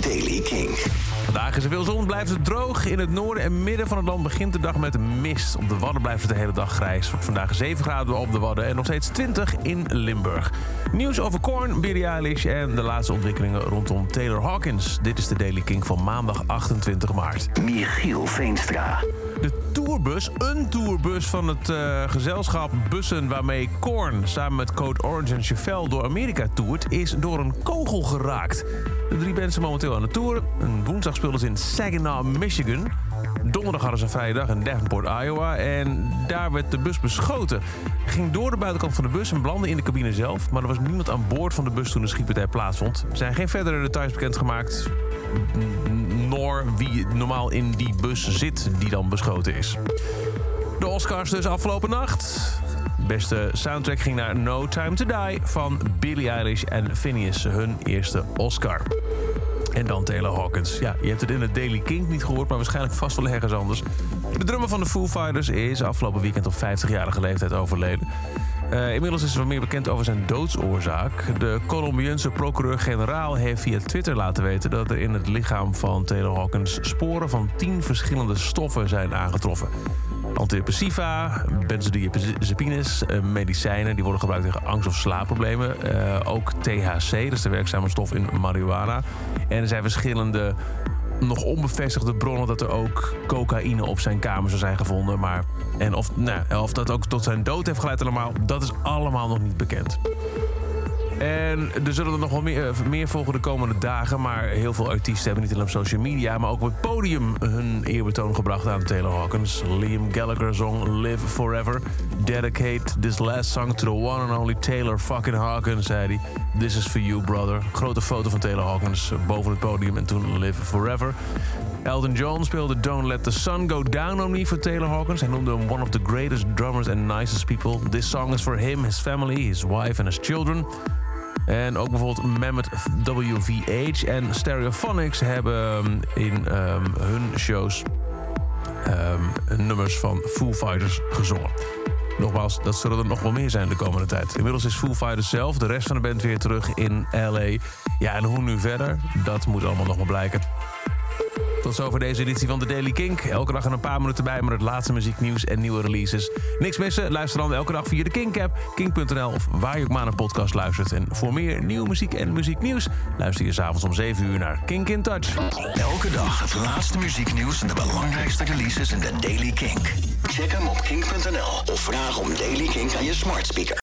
Daily King. Vandaag is er veel zon, blijft het droog. In het noorden en midden van het land begint de dag met mist. Op de Wadden blijft het de hele dag grijs. Wordt vandaag 7 graden op de Wadden en nog steeds 20 in Limburg. Nieuws over Korn, Billie Eilish en de laatste ontwikkelingen rondom Taylor Hawkins. Dit is de Daily King van maandag 28 maart. Michiel Veenstra. De tourbus, een tourbus van het eh, gezelschap Bussen... waarmee Korn samen met Code Orange en Chevelle door Amerika toert... is door een kogel geraakt. De drie zijn momenteel aan de tour. Een woensdag speelden ze in Saginaw, Michigan. Donderdag hadden ze een vrije dag in Davenport, Iowa. En daar werd de bus beschoten. Ging door de buitenkant van de bus en belandde in de cabine zelf. Maar er was niemand aan boord van de bus toen de schietpartij plaatsvond. Er zijn geen verdere details bekendgemaakt nor wie normaal in die bus zit die dan beschoten is. De Oscars dus afgelopen nacht. Beste soundtrack ging naar No Time To Die van Billie Eilish en Phineas, hun eerste Oscar. En dan Taylor Hawkins. Ja, je hebt het in het Daily King niet gehoord, maar waarschijnlijk vast wel ergens anders. De drummer van de Foo Fighters is afgelopen weekend op 50-jarige leeftijd overleden. Uh, inmiddels is er wat meer bekend over zijn doodsoorzaak. De Colombiaanse procureur-generaal heeft via Twitter laten weten... dat er in het lichaam van Taylor Hawkins sporen van tien verschillende stoffen zijn aangetroffen. Antidepressiva, benzodiazepines, uh, medicijnen... die worden gebruikt tegen angst- of slaapproblemen. Uh, ook THC, dat is de werkzame stof in marihuana. En er zijn verschillende nog onbevestigde bronnen dat er ook cocaïne op zijn kamer zou zijn gevonden. Maar, en of, nou, of dat ook tot zijn dood heeft geleid allemaal, dat is allemaal nog niet bekend. En er zullen er nog wel meer, eh, meer volgen de komende dagen. Maar heel veel artiesten hebben niet alleen op social media... maar ook op het podium hun eerbetoon gebracht aan Taylor Hawkins. Liam Gallagher zong Live Forever. Dedicate this last song to the one and only Taylor fucking Hawkins, zei hij. This is for you, brother. Grote foto van Taylor Hawkins boven het podium en toen Live Forever. Elton John speelde Don't Let the Sun Go Down on Me voor Taylor Hawkins. Hij noemde hem one of the greatest drummers and nicest people. This song is for him, his family, his wife and his children. En ook bijvoorbeeld Mammoth WVH en Stereophonics hebben in um, hun shows um, nummers van Foo Fighters gezongen. Nogmaals, dat zullen er nog wel meer zijn de komende tijd. Inmiddels is Foo Fighters zelf, de rest van de band weer terug in L.A. Ja, en hoe nu verder? Dat moet allemaal nog maar blijken. Tot zover deze editie van de Daily Kink. Elke dag een paar minuten bij met het laatste muzieknieuws en nieuwe releases. Niks missen? Luister dan elke dag via de Kink-app, kink.nl of waar je ook maar een podcast luistert. En voor meer nieuwe muziek en muzieknieuws luister je s'avonds om 7 uur naar Kink in Touch. Elke dag het laatste muzieknieuws en de belangrijkste releases in de Daily Kink. Check hem op kink.nl of vraag om Daily Kink aan je smart speaker.